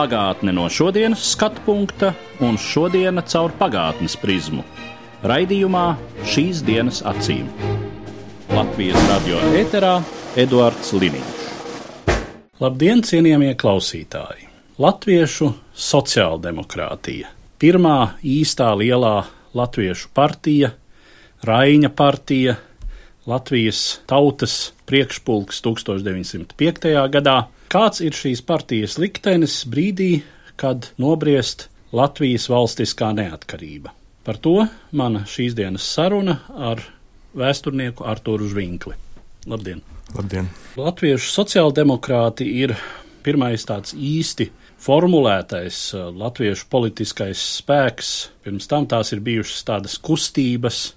Pagātne no šodienas skatu punkta un šodienas caur pagātnes prizmu. Raidījumā šīs dienas acīm. Latvijas radio eterā Eduards Liniņš. Labdien, cienījamie klausītāji! Latviešu sociāldemokrātija. Pirmā īstā lielā latviešu partija, Raina partija, Latvijas tautas priekšpulks 1905. gadā. Kāds ir šīs partijas liktenis brīdī, kad nobriest Latvijas valstiskā neatkarība? Par to mana šīs dienas saruna ar vēsturnieku Arturu Zvinkli. Labdien! Labdien! Latviešu sociāldemokrāti ir pirmais tāds īsti formulētais uh, latviešu politiskais spēks. Pirms tam tās ir bijušas tādas kustības,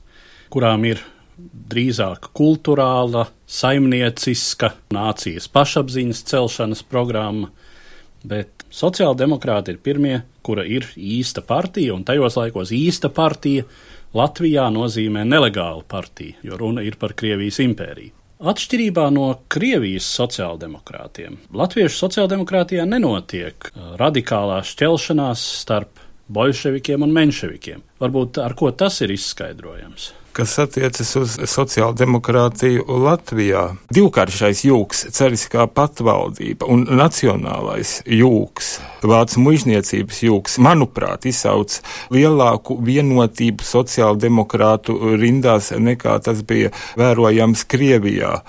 kurām ir drīzāk kultūrāla, saimnieciska, nācijas pašapziņas celšanas programma, bet sociāldemokrāti ir pirmie, kura ir īsta partija, un tajos laikos īsta partija Latvijā nozīmē nelegālu partiju, jo runa ir par Krievijas impēriju. Atšķirībā no Krievijas sociāldemokrātiem, Latviešu sociāldemokrātijā nenotiek uh, radikālā šķelšanās starp bolševikiem un menševikiem. Varbūt ar ko tas ir izskaidrojams? Kas attiecas uz sociāldemokrātiju Latvijā. Divkāršais jūks, ceriskā patvaldība un nacionālais jūks, vācu mužniecības jūks, manuprāt, izsauc lielāku vienotību sociāldemokrātu rindās nekā tas bija vērojams Krievijā.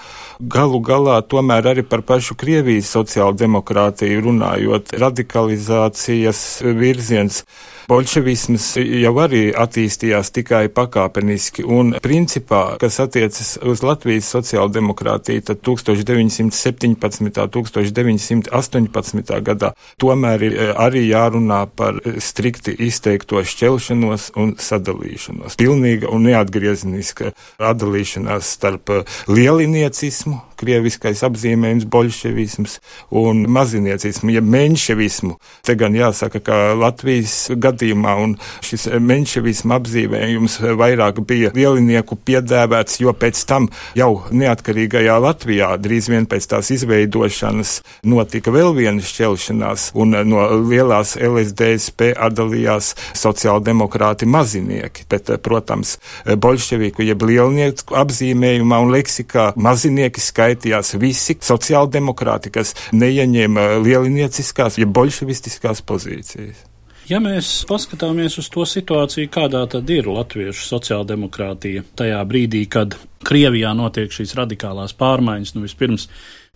Galu galā tomēr arī par pašu Krievijas sociāldemokrātiju runājot, radikalizācijas virziens. Bolševisms jau arī attīstījās tikai pakāpeniski, un principā, kas attiecas uz Latvijas sociāldemokrātiju, tad 1917. 1918. gadā tomēr ir arī jārunā par strikti izteikto šķelšanos un sadalīšanos. Pilnīga un neatgriezeniska atdalīšanās starp lieliniecismu, krieviskais apzīmējums, bolševisms un maziniecismu, ja menševismu. Te gan jāsaka, ka Latvijas gadījumā un šis menševisma apzīmējums vairāk bija lielinieku piedēvēts, jo pēc tam jau neatkarīgajā Latvijā drīz vien pēc tās izveidošanas notika vēl viena šķelšanās un no lielās LSDSP atdalījās sociāldemokrāti mazinieki, bet, protams, bolševiku jeb lielnieku apzīmējumā un leksikā mazinieki skaitās skaitījās visi sociāldemokrāti, kas neieņēma lielinieciskās, ja bolševistiskās pozīcijas. Ja mēs paskatāmies uz to situāciju, kādā tad ir latviešu sociāldemokrātija tajā brīdī, kad Krievijā notiek šīs radikālās pārmaiņas, nu vispirms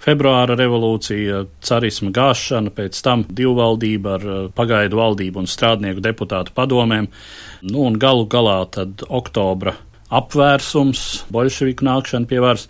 februāra revolūcija, carisma gāšana, pēc tam divvaldība ar pagaidu valdību un strādnieku deputātu padomēm, nu un galu galā tad oktobra apvērsums, bolševiku nākšana pie varas.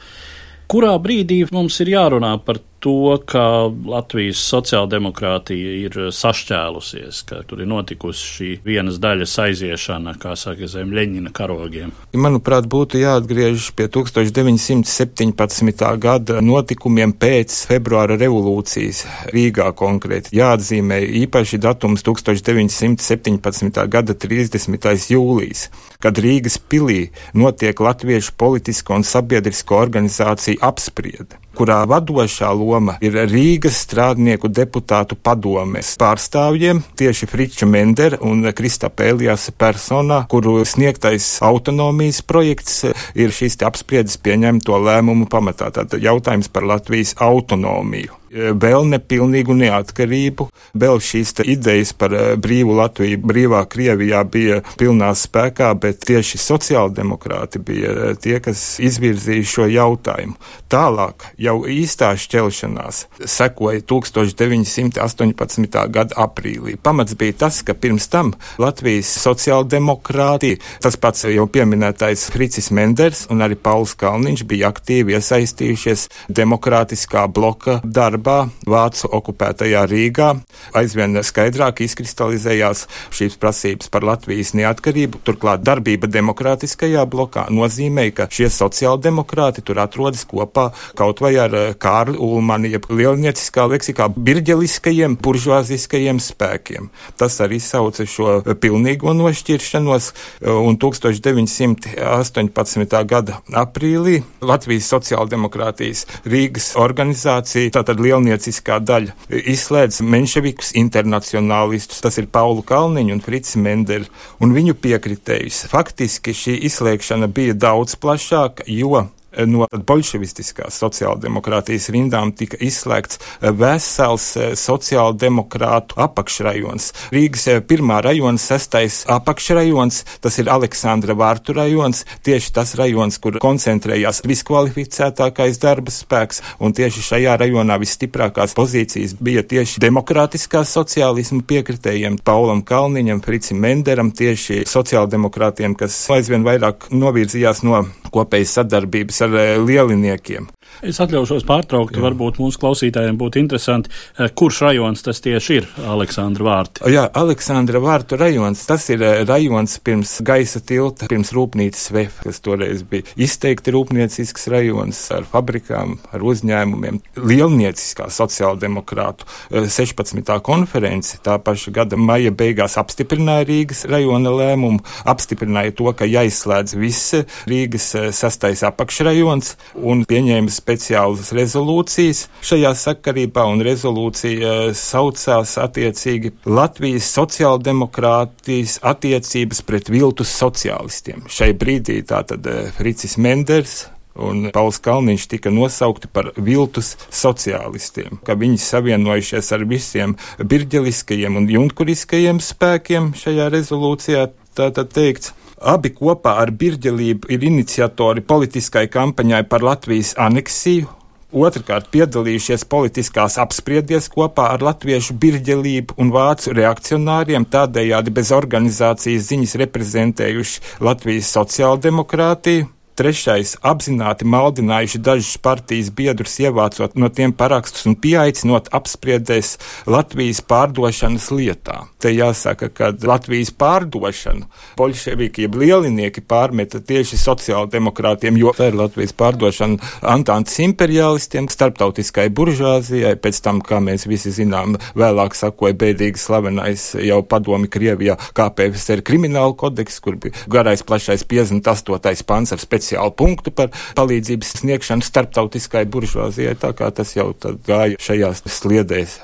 Kurā brīdī mums ir jārunā par to, ka Latvijas sociāldemokrātija ir sašķēlusies, ka tur ir notikusi šī vienas daļas aiziešana, kā saka, zem Leņķina karogiem. Manuprāt, būtu jāatgriežas pie 1917. gada notikumiem pēc februāra revolūcijas Rīgā konkrēti. Jāatzīmē īpaši datums 1917. gada 30. jūlijas, kad Rīgas pilī notiek Latviešu politisko un sabiedrisko organizāciju apspriede kurā vadošā loma ir Rīgas strādnieku deputātu padomes pārstāvjiem, tieši Friča Mendera un Kristapa Elijasa personā, kuru sniegtais autonomijas projekts ir šīs apspriedes pieņemto lēmumu pamatā. Tātad jautājums par Latvijas autonomiju vēl nepilnīgu neatkarību, vēl šīs idejas par eh, brīvu Latviju, brīvā Krievijā bija pilnā spēkā, bet tieši sociāldemokrāti bija eh, tie, kas izvirzīja šo jautājumu. Tālāk jau īstā šķelšanās sekoja 1918. gada aprīlī. Pamats bija tas, ka pirms tam Latvijas sociāldemokrāti, tas pats jau pieminētais Fricis Menders un arī Pauls Kalniņš bija aktīvi iesaistījušies demokrātiskā bloka darbā darbā Vācu okupētajā Rīgā. Aizvien skaidrāk izkristalizējās šīs prasības par Latvijas neatkarību. Turklāt darbība demokrātiskajā blokā nozīmē, ka šie sociāldemokrāti tur atrodas kopā kaut vai ar eh, Kārli Ulmani, jeb lielnieciskā leksikā birģeliskajiem, buržuāziskajiem spēkiem. Tas arī sauca šo pilnīgo nošķiršanos, un 1918. gada aprīlī Latvijas sociāldemokrātijas Rīgas organizācija, tātad lielnieciskā daļa, izslēdz menševikus internacionālistus, tas ir Paulu Kalniņu un Frits Mendeli, un viņu piekritējus. Faktiski šī izslēgšana bija daudz plašāka, jo no bolševistiskās sociāldemokrātijas rindām tika izslēgts eh, vesels eh, sociāldemokrātu apakšrajons. Rīgas eh, pirmā rajona sestais apakšrajons, tas ir Aleksandra Vārtu rajons, tieši tas rajons, kur koncentrējās viskvalificētākais darba spēks, un tieši šajā rajonā visstiprākās pozīcijas bija tieši demokrātiskā sociālismu piekritējiem Paulam Kalniņam, Fricim Menderam, tieši sociāldemokrātiem, kas aizvien vairāk novirzījās no kopējas sadarbības ar eh, lieliniekiem. Es atļaušos pārtraukt, Jā. varbūt mūsu klausītājiem būtu interesanti, eh, kurš rajons tas tieši ir Aleksandra Vārti. Jā, Aleksandra Vārtu rajons, tas ir eh, rajons pirms gaisa tilta, pirms rūpnīcas VF, kas toreiz bija izteikti rūpniecisks rajons ar fabrikām, ar uzņēmumiem. Lielnieciskā sociāldemokrātu 16. konference tā paša gada maija beigās apstiprināja Rīgas rajona lēmumu, apstiprināja to, ka jāizslēdz viss Rīgas sastais apakšrajons un pieņēma speciālas rezolūcijas šajā sakarībā, un rezolūcija saucās attiecīgi Latvijas sociāldemokrātijas attiecības pret viltus sociālistiem. Šai brīdī tātad eh, Fricis Menders, un Pauls Kalniņš tika nosaukti par viltus sociālistiem, ka viņi savienojušies ar visiem birģeliskajiem un junkuriskajiem spēkiem šajā rezolūcijā. Tātad teikts, Abi kopā ar Birģelību ir iniciatori politiskai kampaņai par Latvijas aneksiju. Otrakārt, piedalījušies politiskās apspriedies kopā ar latviešu birģelību un vācu reakcionāriem, tādējādi bez organizācijas ziņas reprezentējuši Latvijas sociāldemokrātiju. Trešais - apzināti maldinājuši dažus partijas biedrus, ievācot no tiem parakstus un pieaicinot apspriedēs Latvijas pārdošanas lietā. Te jāsaka, ka Latvijas pārdošanu bolševiki, jeb lielinieki pārmeta tieši sociāldemokrātiem, jo tā ir Latvijas pārdošana Antantes imperialistiem, starptautiskai buržāzijai, pēc tam, kā mēs visi zinām, vēlāk sakoja bēdīgi slavenais jau padomi Krievijā KPFSR krimināla kodeks, kur bija garais plašais 58. pants ar speciālu speciālu punktu par palīdzības sniegšanu starptautiskai buržuāzijai, tā kā tas jau gāja šajās sliedēs.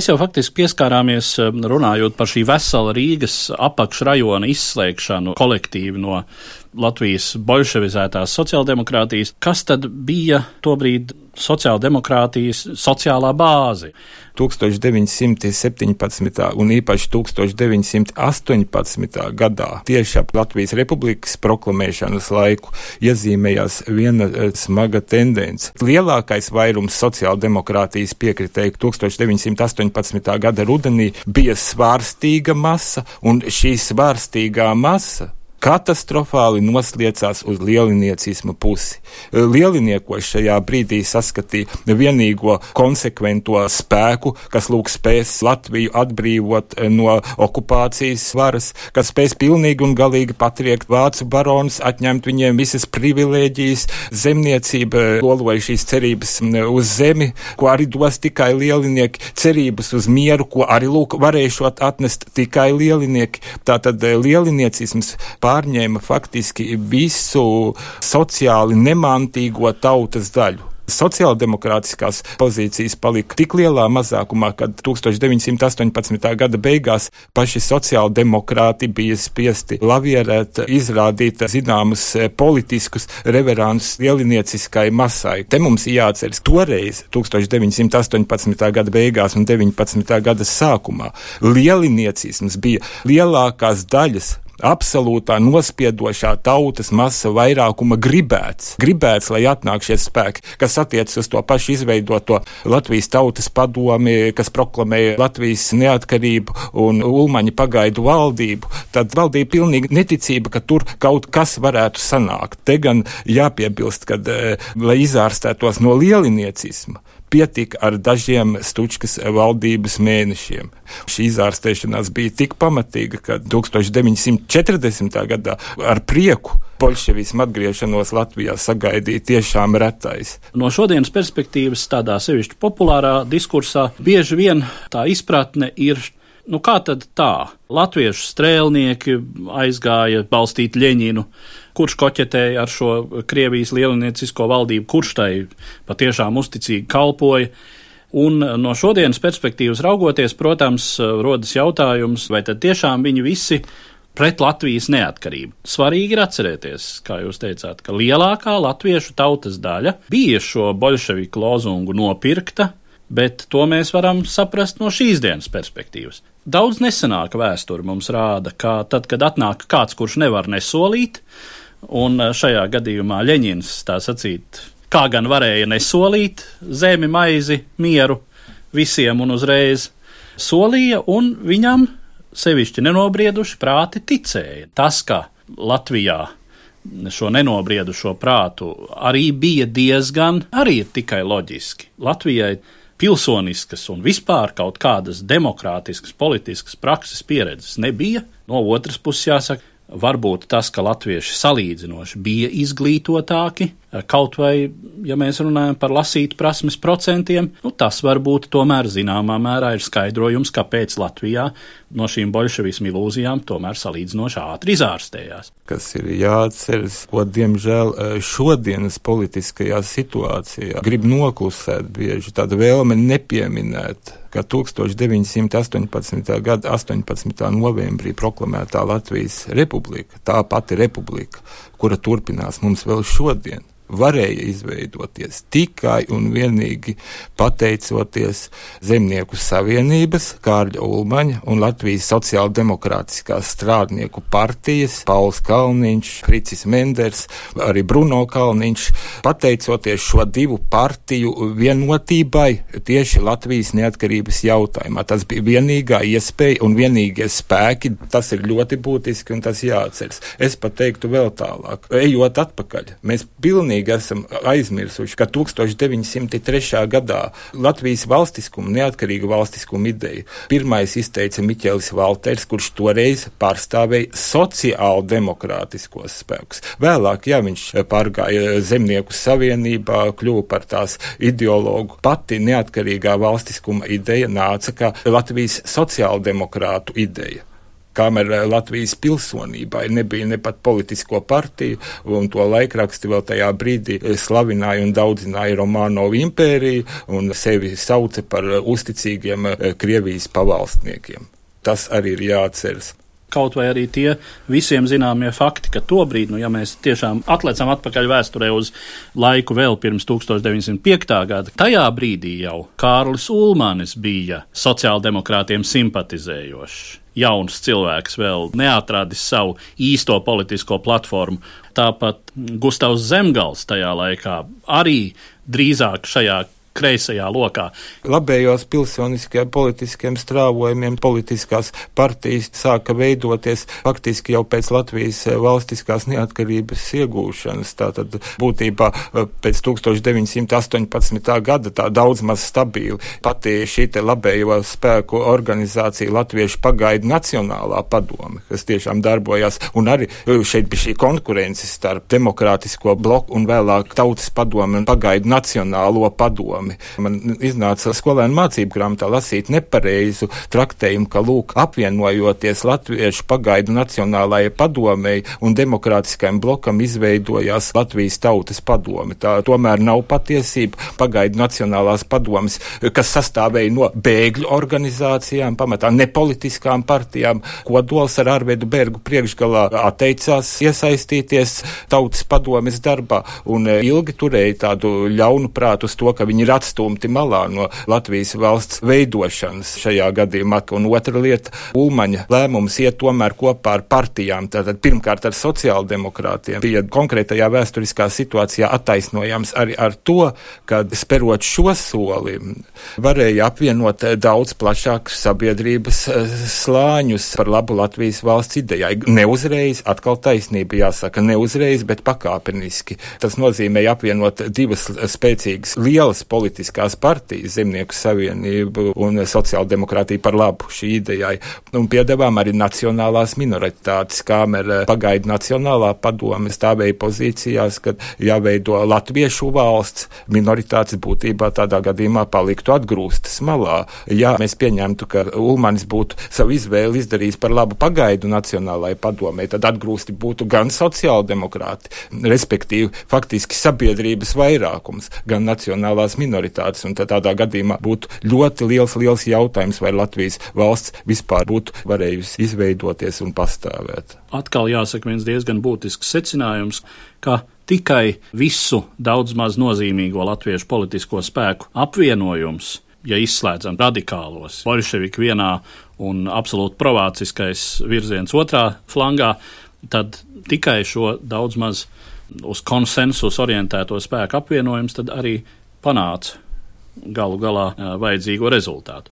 Mēs jau faktiski pieskārāmies um, runājot par šī vesela Rīgas apakšrajona izslēgšanu kolektīvi no Latvijas bolševizētās sociāldemokrātijas. Kas tad bija tobrīd sociāldemokrātijas sociālā bāze? 1917. un īpaši 1918. gadā tieši ap Latvijas republikas proklamēšanas laiku iezīmējās viena eh, smaga tendence. Lielākais vairums sociāldemokrātijas piekritēju 1918. gada rudenī bija svārstīga masa, un šī svārstīgā masa katastrofāli nosliecās uz lieliniecisma pusi. Lieliniekos šajā brīdī saskatīja vienīgo konsekvento spēku, kas lūk spēs Latviju atbrīvot no okupācijas varas, kas spēs pilnīgi un galīgi patriekt vācu baronus, atņemt viņiem visas privilēģijas, zemniecība loloja šīs cerības uz zemi, ko arī dos tikai lielinieki, cerības uz mieru, ko arī lūk varēšot atnest tikai lielinieki. Tātad lieliniecisms pārņēma faktiski visu sociāli nemantīgo tautas daļu sociāldemokrātiskās pozīcijas palika tik lielā mazākumā, ka 1918. gada beigās paši sociāldemokrāti bija spiesti lavierēt, izrādīt zināmus politiskus reverānus lielinieciskai masai. Te mums jāatceras toreiz, 1918. gada beigās un 19. gada sākumā, lieliniecisms bija lielākās daļas absolūtā nospiedošā tautas masa vairākuma gribēts. Gribēts, lai atnāk šie spēki, kas attiecas uz to pašu izveidoto Latvijas tautas padomi, kas proklamēja Latvijas neatkarību un Ulmaņa pagaidu valdību. Tad valdīja pilnīgi neticība, ka tur kaut kas varētu sanākt. Te gan jāpiebilst, ka, eh, lai izārstētos no lieliniecisma, pietika ar dažiem Stučkas valdības mēnešiem. Šī izārstēšanās bija tik pamatīga, ka 1940. gadā ar prieku bolševismu atgriešanos Latvijā sagaidīja tiešām retais. No šodienas perspektīvas, tādā sevišķi populārā diskursā, bieži vien tā izpratne ir Nu, kā tad tā? Latviešu strēlnieki aizgāja balstīt Ļeņinu, kurš koķetēja ar šo Krievijas lielniecisko valdību, kurš tai patiešām uzticīgi kalpoja. Un no šodienas perspektīvas raugoties, protams, rodas jautājums, vai tad tiešām viņi visi pret Latvijas neatkarību. Svarīgi ir atcerēties, kā jūs teicāt, ka lielākā latviešu tautas daļa bija šo bolševiku lozungu nopirkta, bet to mēs varam saprast no šīs dienas perspektīvas. Daudz nesenāka vēsture mums rāda, ka tad, kad atnāk kāds, kurš nevar nesolīt, un šajā gadījumā Ļeņins tā sacīt, kā gan varēja nesolīt zemi, maizi, mieru visiem un uzreiz solīja, un viņam sevišķi nenobrieduši prāti ticēja. Tas, ka Latvijā šo nenobriedušo prātu arī bija diezgan, arī tikai loģiski. Latvijai pilsoniskas un vispār kaut kādas demokrātiskas, politiskas prakses pieredzes nebija. No otras puses, jāsaka, varbūt tas, ka latvieši salīdzinoši bija izglītotāki, kaut vai, ja mēs runājam par lasīt prasmes procentiem, nu, tas varbūt tomēr zināmā mērā ir skaidrojums, kāpēc Latvijā no šīm bolševismu ilūzijām tomēr salīdzinoši ātri izārstējās. Kas ir jāatceras, ko diemžēl šodienas politiskajā situācijā grib noklusēt bieži tāda vēlme nepieminēt ka 1918. gada 18. novembrī proklamētā Latvijas republika, tā pati republika, kura turpinās mums vēl šodien, varēja izveidoties tikai un vienīgi pateicoties Zemnieku savienības, Kārļa Ulmaņa un Latvijas sociāldemokrātiskās strādnieku partijas, Pauls Kalniņš, Fricis Menders, arī Bruno Kalniņš, pateicoties šo divu partiju vienotībai tieši Latvijas neatkarības jautājumā. Tas bija vienīgā iespēja un vienīgie spēki, tas ir ļoti būtiski un tas jāatceras. Es pat teiktu vēl tālāk, ejot atpakaļ, mēs pilnīgi pilnīgi esam aizmirsuši, ka 1903. gadā Latvijas valstiskuma, neatkarīga valstiskuma ideja pirmais izteica Miķelis Valters, kurš toreiz pārstāvēja sociāli demokrātiskos spēkus. Vēlāk, jā, viņš pārgāja Zemnieku savienībā, kļuva par tās ideologu. Pati neatkarīgā valstiskuma ideja nāca kā Latvijas sociāldemokrātu ideja kamēr eh, Latvijas pilsonībai nebija ne pat politisko partiju, un to laikraksti vēl tajā brīdī eh, slavināja un daudzināja Romānovu impēriju un sevi sauca par eh, uzticīgiem Krievijas pavalstniekiem. Tas arī ir jāatceras kaut vai arī tie visiem zināmie fakti, ka tobrīd, nu, ja mēs tiešām atliecam atpakaļ vēsturē uz laiku vēl pirms 1905. gada, tajā brīdī jau Kārlis Ulmanis bija sociāldemokrātiem simpatizējošs jauns cilvēks vēl neatradis savu īsto politisko platformu. Tāpat Gustavs Zemgals tajā laikā arī drīzāk šajā kreisajā lokā. Labējos pilsoniskajiem politiskiem strāvojumiem politiskās partijas sāka veidoties faktiski jau pēc Latvijas valstiskās neatkarības iegūšanas. Tātad būtībā eh, pēc 1918. gada tā daudz maz stabili pati šī te labējo spēku organizācija Latviešu pagaidu nacionālā padome, kas tiešām darbojās, un arī eh, šeit bija šī konkurence starp demokrātisko bloku un vēlāk tautas padomi un pagaidu nacionālo padomi. Man iznāca skolēnu mācību grāmatā lasīt nepareizu traktējumu, ka lūk, apvienojoties Latviešu pagaidu nacionālajai padomei un demokrātiskajam blokam izveidojās Latvijas tautas padome. Tā tomēr nav patiesība. Pagaidu nacionālās padomes, kas sastāvēja no bēgļu organizācijām, pamatā nepolitiskām partijām, kodols ar Arvedu Bergu priekšgalā atteicās iesaistīties tautas padomes darbā un e, ilgi turēja tādu ļaunu prātu uz to, ka viņi ir atstumti malā no Latvijas valsts veidošanas šajā gadījumā. Un otra lieta - Ulmaņa lēmums iet tomēr kopā ar partijām. Tātad pirmkārt ar sociāldemokrātiem bija konkrētajā vēsturiskā situācijā attaisnojams arī ar to, ka sperot šo soli varēja apvienot daudz plašākus sabiedrības eh, slāņus par labu Latvijas valsts idejai. Neuzreiz, atkal taisnība jāsaka, neuzreiz, bet pakāpeniski. Tas nozīmēja apvienot divas spēcīgas lielas politiskās partijas, Zemnieku savienību un sociāldemokrātiju par labu šī idejai. Un piedevām arī nacionālās minoritātes, kāmera pagaidu nacionālā padome stāvēja pozīcijās, ka jāveido latviešu valsts, minoritātes būtībā tādā gadījumā paliktu atgrūstas malā. Ja mēs pieņemtu, ka Ulmanis būtu savu izvēli izdarījis par labu pagaidu nacionālajai padomē, tad atgrūsti būtu gan sociāldemokrāti, respektīvi faktiski sabiedrības vairākums, gan nacionālās minoritātes. Un tādā gadījumā būtu ļoti liels, liels jautājums, vai Latvijas valsts vispār būtu varējusi izveidoties un pastāvēt. Atkal jāsaka viens diezgan būtisks secinājums, ka tikai visu daudz maz nozīmīgo latviešu politisko spēku apvienojums, ja izslēdzam radikālos, bolševiku vienā un absolūti provāciskais virziens otrā flangā, tad tikai šo daudz maz uz konsensus orientēto spēku apvienojums tad arī panāca galu galā vajadzīgo rezultātu.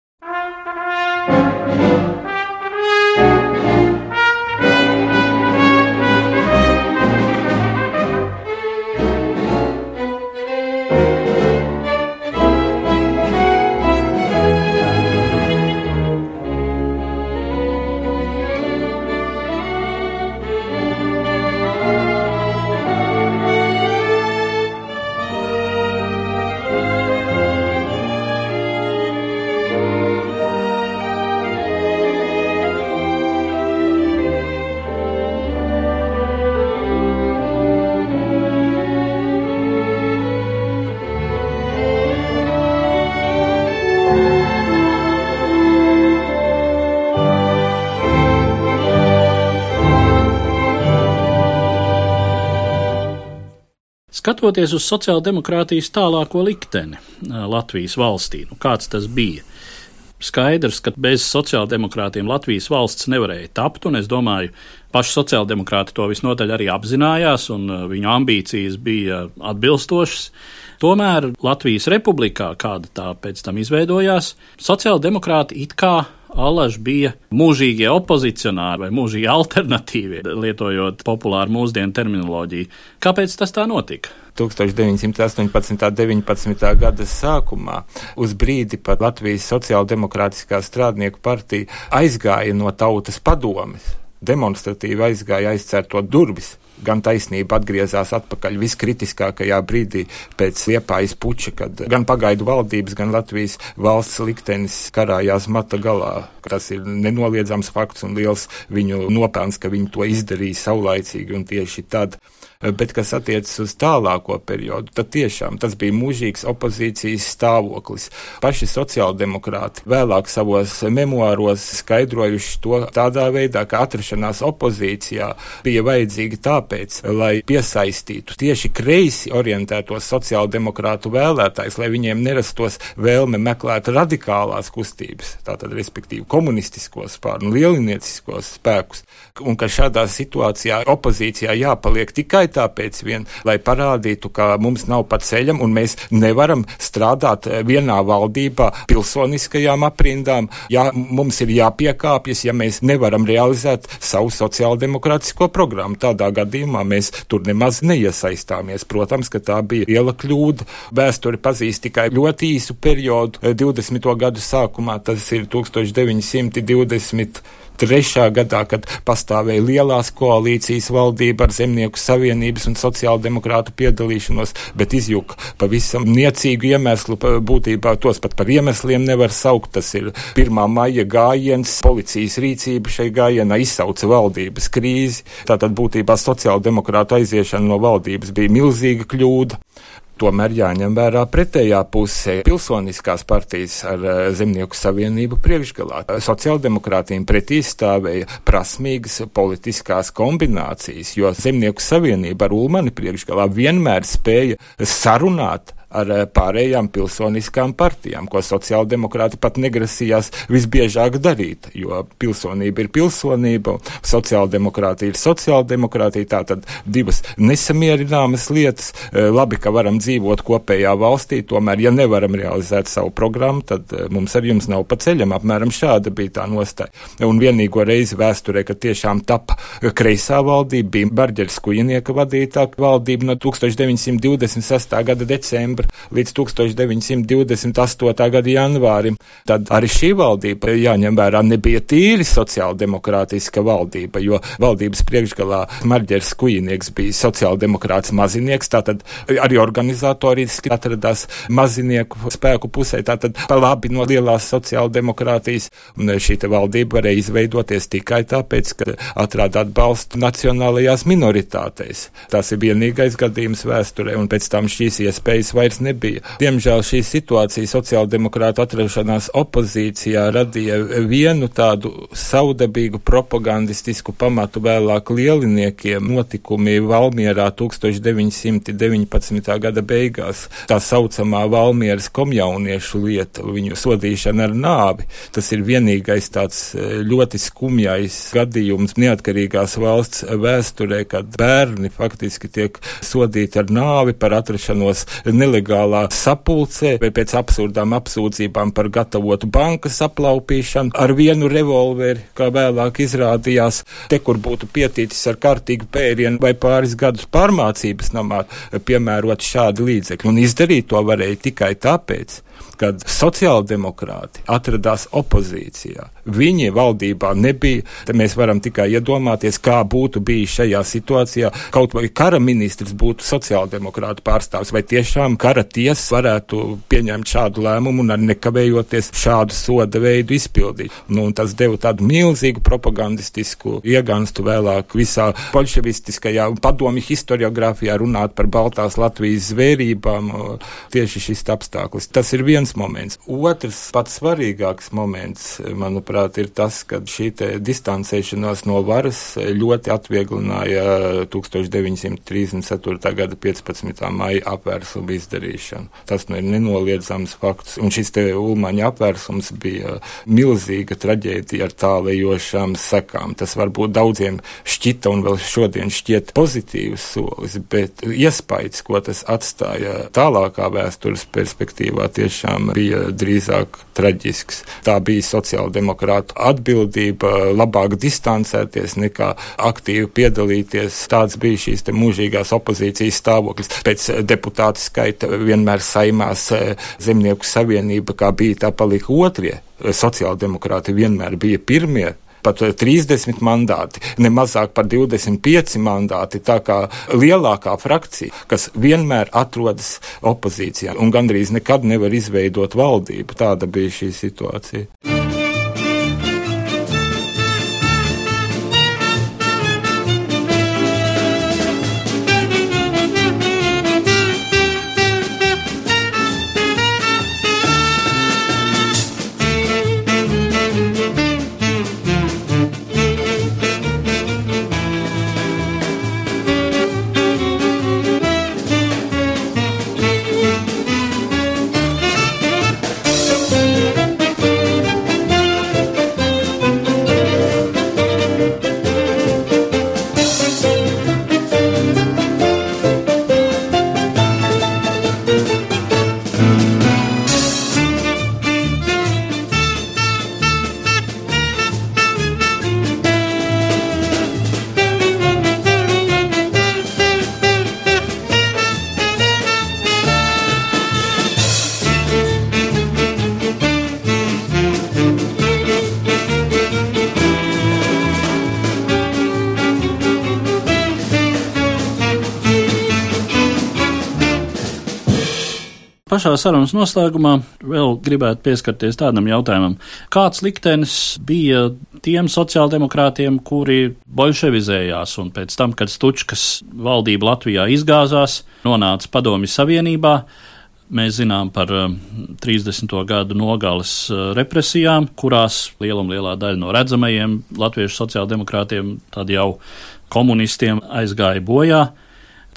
Skatoties uz sociāldemokrātijas tālāko likteni Latvijas valstī, nu kāds tas bija? Skaidrs, ka bez sociāldemokrātiem Latvijas valsts nevarēja tapt, un es domāju, paši sociāldemokrāti to visnotaļ arī apzinājās, un viņu ambīcijas bija atbilstošas. Tomēr Latvijas republikā, kāda tā pēc tam izveidojās, sociāldemokrāti it kā Alaž bija mūžīgie opozicionāri vai mūžīgi alternatīvie, lietojot populāru mūsdienu terminoloģiju. Kāpēc tas tā notika? 1918. un 19. gada sākumā, uz brīdi pat Latvijas Sociāldemokrātiskā strādnieku partija aizgāja no tautas padomes, demonstratīvi aizgāja aizcērto durvis gan taisnība atgriezās atpakaļ viskritiskākajā brīdī pēc liepājas puča, kad gan pagaidu valdības, gan Latvijas valsts liktenis karājās mata galā. Tas ir nenoliedzams fakts un liels viņu nopelns, ka viņi to izdarīja saulaicīgi un tieši tad. Bet, kas attiecas uz tālāko periodu, tad tiešām tas bija mūžīgs opozīcijas stāvoklis. Paši sociāldemokrāti vēlāk savos memoāros skaidrojuši to tādā veidā, ka atrašanās opozīcijā bija vajadzīga tāpēc, lai piesaistītu tieši kreisi orientētos sociāldemokrātu vēlētājus, lai viņiem nerastos vēlme meklēt radikālās kustības, tātad, respektīvi, komunistiskos spārnu, lielinieciskos spēkus, un ka šādā situācijā opozīcijā jāpaliek tikai tāpēc vien, lai parādītu, ka mums nav pa ceļam un mēs nevaram strādāt vienā valdībā pilsoniskajām aprindām. Ja mums ir jāpiekāpjas, ja mēs nevaram realizēt savu sociāldemokrātisko programmu. Tādā gadījumā mēs tur nemaz neiesaistāmies. Protams, ka tā bija liela kļūda. Vēsture pazīst tikai ļoti īsu periodu, 20. gadu sākumā, tas ir 1920. Gadā, kad pastāvēja lielās koalīcijas valdība ar Zemnieku savienības un sociāldemokrātu piedalīšanos, bet izjuka pavisam niecīgu iemeslu, būtībā tos pat par iemesliem nevar saukt. Tas ir 1. maija gājiens, policijas rīcība šai gājienā izsauca valdības krīzi. Tātad būtībā sociāldemokrāta aiziešana no valdības bija milzīga kļūda. Tomēr jāņem vērā pretējā pusē - pilsoniskās partijas ar eh, Zemnieku savienību priekšgalā. Sociāldemokrātiem pretī stāvēja prasmīgas politiskās kombinācijas, jo Zemnieku savienība ar Ulmani priekšgalā vienmēr spēja sarunāt ar eh, pārējām pilsoniskām partijām, ko sociāldemokrāti pat negrasījās visbiežāk darīt, jo pilsonība ir pilsonība, sociāldemokrātija ir sociāldemokrātija, tā tad divas nesamierināmas lietas. Eh, labi, ka varam dzīvot kopējā valstī, tomēr, ja nevaram realizēt savu programmu, tad eh, mums ar jums nav pa ceļam. Apmēram šāda bija tā nostāja. Un vienīgo reizi vēsturē, kad tiešām tapa kreisā valdība, bija Barģeris Kujinieka vadītā valdība no 1926. gada decembra decembra līdz 1928. gada janvārim. Tad arī šī valdība, jāņem vērā, nebija tīri sociāldemokrātiska valdība, jo valdības priekšgalā Marģers Kujinieks bija sociāldemokrāts mazinieks, tātad arī organizatoriski atradās mazinieku spēku pusē, tātad pa labi no lielās sociāldemokrātijas, un šī valdība varēja izveidoties tikai tāpēc, ka atrada atbalstu nacionālajās minoritātēs. Tas ir vienīgais gadījums vēsturē, un pēc tam šīs iespējas vairs vairs nebija. Diemžēl šī situācija sociāldemokrāta atrašanās opozīcijā radīja vienu tādu saudabīgu propagandistisku pamatu vēlāk lieliniekiem notikumi Valmierā 1919. gada beigās. Tā saucamā Valmieras komjauniešu lieta, viņu sodīšana ar nāvi. Tas ir vienīgais tāds e, ļoti skumjais gadījums neatkarīgās valsts vēsturē, kad bērni faktiski tiek sodīti ar nāvi par atrašanos nelegāli nelegālā sapulcē vai pēc absurdām apsūdzībām par gatavotu bankas aplaupīšanu ar vienu revolveri, kā vēlāk izrādījās, te, kur būtu pietīcis ar kārtīgu pērienu vai pāris gadus pārmācības namā, piemērot šādi līdzekļi. Un izdarīt to varēja tikai tāpēc, kad sociāldemokrāti atradās opozīcijā. Viņi valdībā nebija. Tad mēs varam tikai iedomāties, kā būtu bijis šajā situācijā. Kaut vai kara ministrs būtu sociāldemokrāta pārstāvs, vai tiešām kara tiesa varētu pieņemt šādu lēmumu un ar nekavējoties šādu soda veidu izpildīt. Nu, tas deva tādu milzīgu propagandistisku ieganstu vēlāk visā bolševistiskajā padomju historiografijā runāt par Baltās Latvijas zvērībām. Tieši šis apstākļus. Tas ir viens moments. Otrs, pats svarīgāks moments, manuprāt, ir tas, ka šī distancēšanās no varas ļoti atvieglināja 1934. gada 15. maija apvērsumu izdarīšanu. Tas nu ir nenoliedzams fakts. Un šis te Ulmaņa apvērsums bija milzīga traģēdija ar tālējošām sekām. Tas varbūt daudziem šķita un vēl šodien šķiet pozitīvs solis, bet iespējas, ko tas atstāja tālākā vēstures perspektīvā, tiešām bija drīzāk traģisks. Tā bija sociāldemokrāta atbildība, labāk distancēties nekā aktīvi piedalīties. Tāds bija šīs mūžīgās opozīcijas stāvoklis. Pēc deputātu skaita vienmēr saimās eh, Zemnieku savienība, kā bija tā palika otrie. Sociāldemokrāti vienmēr bija pirmie pat 30 mandāti, ne mazāk par 25 mandāti. Tā kā lielākā frakcija, kas vienmēr atrodas opozīcijā un gandrīz nekad nevar izveidot valdību. Tāda bija šī situācija. Pašā sarunas noslēgumā vēl gribētu pieskarties tādam jautājumam, kāds liktenis bija tiem sociāldemokrātiem, kuri bolševizējās un pēc tam, kad Stučkas valdība Latvijā izgāzās, nonāca Padomju Savienībā. Mēs zinām par 30. gadu nogales eh, represijām, kurās liela un lielā daļa no redzamajiem latviešu sociāldemokrātiem, tad jau komunistiem aizgāja bojā.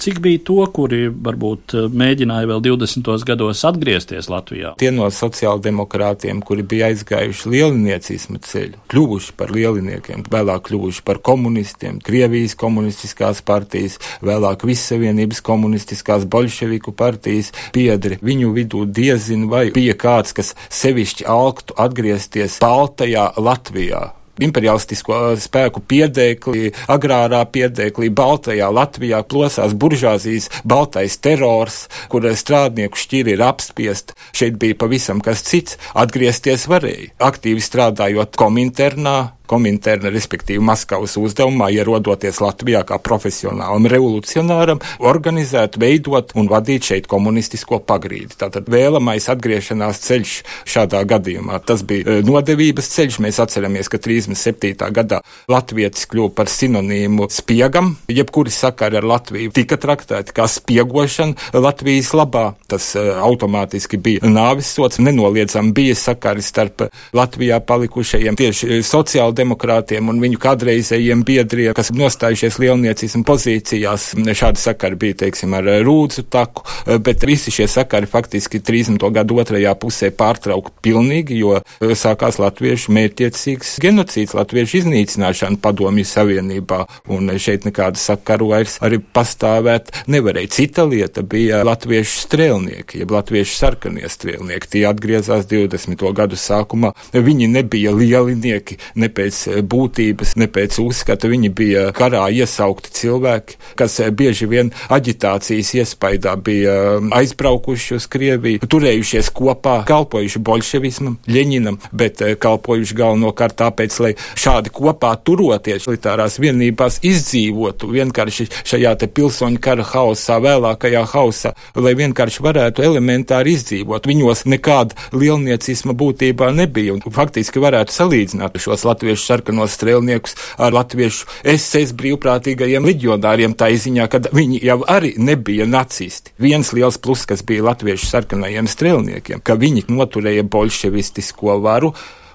Cik bija to, kuri varbūt eh, mēģināja vēl 20. gados atgriezties Latvijā? Tie no sociāldemokrātiem, kuri bija aizgājuši lielniecismu ceļu, kļuvuši par lieliniekiem, vēlāk kļuvuši par komunistiem, Krievijas komunistiskās partijas, vēlāk Vissavienības komunistiskās bolševiku partijas biedri. Viņu vidū diezin vai bija kāds, kas sevišķi alktu atgriezties Baltajā Latvijā imperialistisko uh, spēku piedēklī, agrārā piedēklī, Baltajā Latvijā plosās buržāzijas baltais terors, kur strādnieku šķiri ir apspiest. Šeit bija pavisam kas cits. Atgriezties varēja. Aktīvi strādājot kominternā, Kominterna, respektīvi Maskavas uzdevumā, ierodoties Latvijā kā profesionālam revolucionāram, organizēt, veidot un vadīt šeit komunistisko pagrīdi. Tātad vēlamais atgriešanās ceļš šādā gadījumā. Tas bija e, nodevības ceļš. Mēs atceramies, ka 37. gadā latvietis kļuva par sinonīmu spiegam. Jebkuri sakari ar Latviju tika traktēti kā spiegošana Latvijas labā. Tas uh, automātiski bija nāvis sots. Nenoliedzami bija sakari starp Latvijā palikušajiem tieši sociāli demokrātiem un viņu kādreizējiem biedriem, kas nostājušies lielniecismu pozīcijās. Šādi sakari bija, teiksim, ar Rūdzu taku, bet visi šie sakari faktiski 30. gadu otrajā pusē pārtraukt pilnīgi, jo sākās latviešu mērķiecīgs genocīds, latviešu iznīcināšana padomju savienībā, un šeit nekāda sakaru vairs arī pastāvēt nevarēja. Cita lieta bija latviešu strēlnieki, jeb latviešu sarkanie strēlnieki. Tie atgriezās 20. gadu sākumā. Viņi nebija lielinieki ne pēc pēc eh, būtības, ne pēc uzskata. Viņi bija karā iesaukti cilvēki, kas eh, bieži vien aģitācijas iespaidā bija um, aizbraukuši uz Krieviju, turējušies kopā, kalpojuši bolševismam, Ļeņinam, bet eh, kalpojuši galvenokārt tāpēc, lai šādi kopā turoties militārās vienībās izdzīvotu vienkārši šajā te pilsoņu kara hausā, vēlākajā hausā, lai vienkārši varētu elementāri izdzīvot. Viņos nekāda lielniecisma būtībā nebija un faktiski varētu salīdzināt šos latviešu latviešu sarkanos strēlniekus ar latviešu SS brīvprātīgajiem leģionāriem tā izziņā, ka viņi jau arī nebija nacisti. Viens liels plus, kas bija latviešu sarkanajiem strēlniekiem, ka viņi noturēja bolševistisko varu,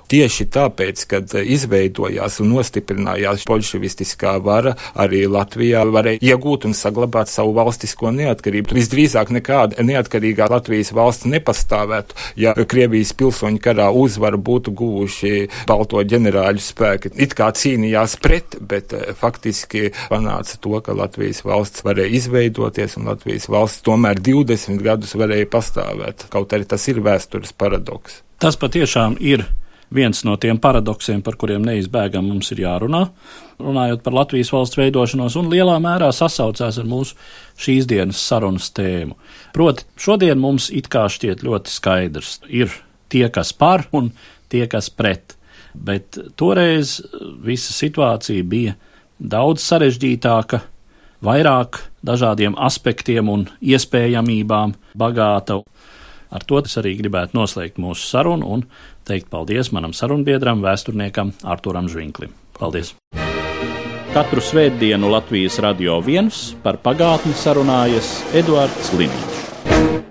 Tieši tāpēc, kad izveidojās un nostiprinājās bolševistiskā vara, arī Latvijā varēja iegūt un saglabāt savu valstisko neatkarību. Visdrīzāk nekāda neatkarīgā Latvijas valsts nepastāvētu, ja Krievijas pilsoņu karā uzvaru būtu guvuši balto ģenerāļu spēki. It kā cīnījās pret, bet eh, faktiski panāca to, ka Latvijas valsts varēja izveidoties un Latvijas valsts tomēr 20 gadus varēja pastāvēt. Kaut arī tas ir vēstures paradoks. Tas patiešām ir viens no tiem paradoksiem, par kuriem neizbēgam mums ir jārunā, runājot par Latvijas valsts veidošanos, un lielā mērā sasaucās ar mūsu šīs dienas sarunas tēmu. Proti, šodien mums it kā šķiet ļoti skaidrs, ir tie, kas par un tie, kas pret, bet toreiz visa situācija bija daudz sarežģītāka, vairāk dažādiem aspektiem un iespējamībām bagāta. Ar to es arī gribētu noslēgt mūsu sarunu un teikt paldies manam sarunbiedram, vēsturniekam Arturam Žvinklim. Paldies! Katru svētdienu Latvijas radio viens par pagātni sarunājas Eduards Līniņš.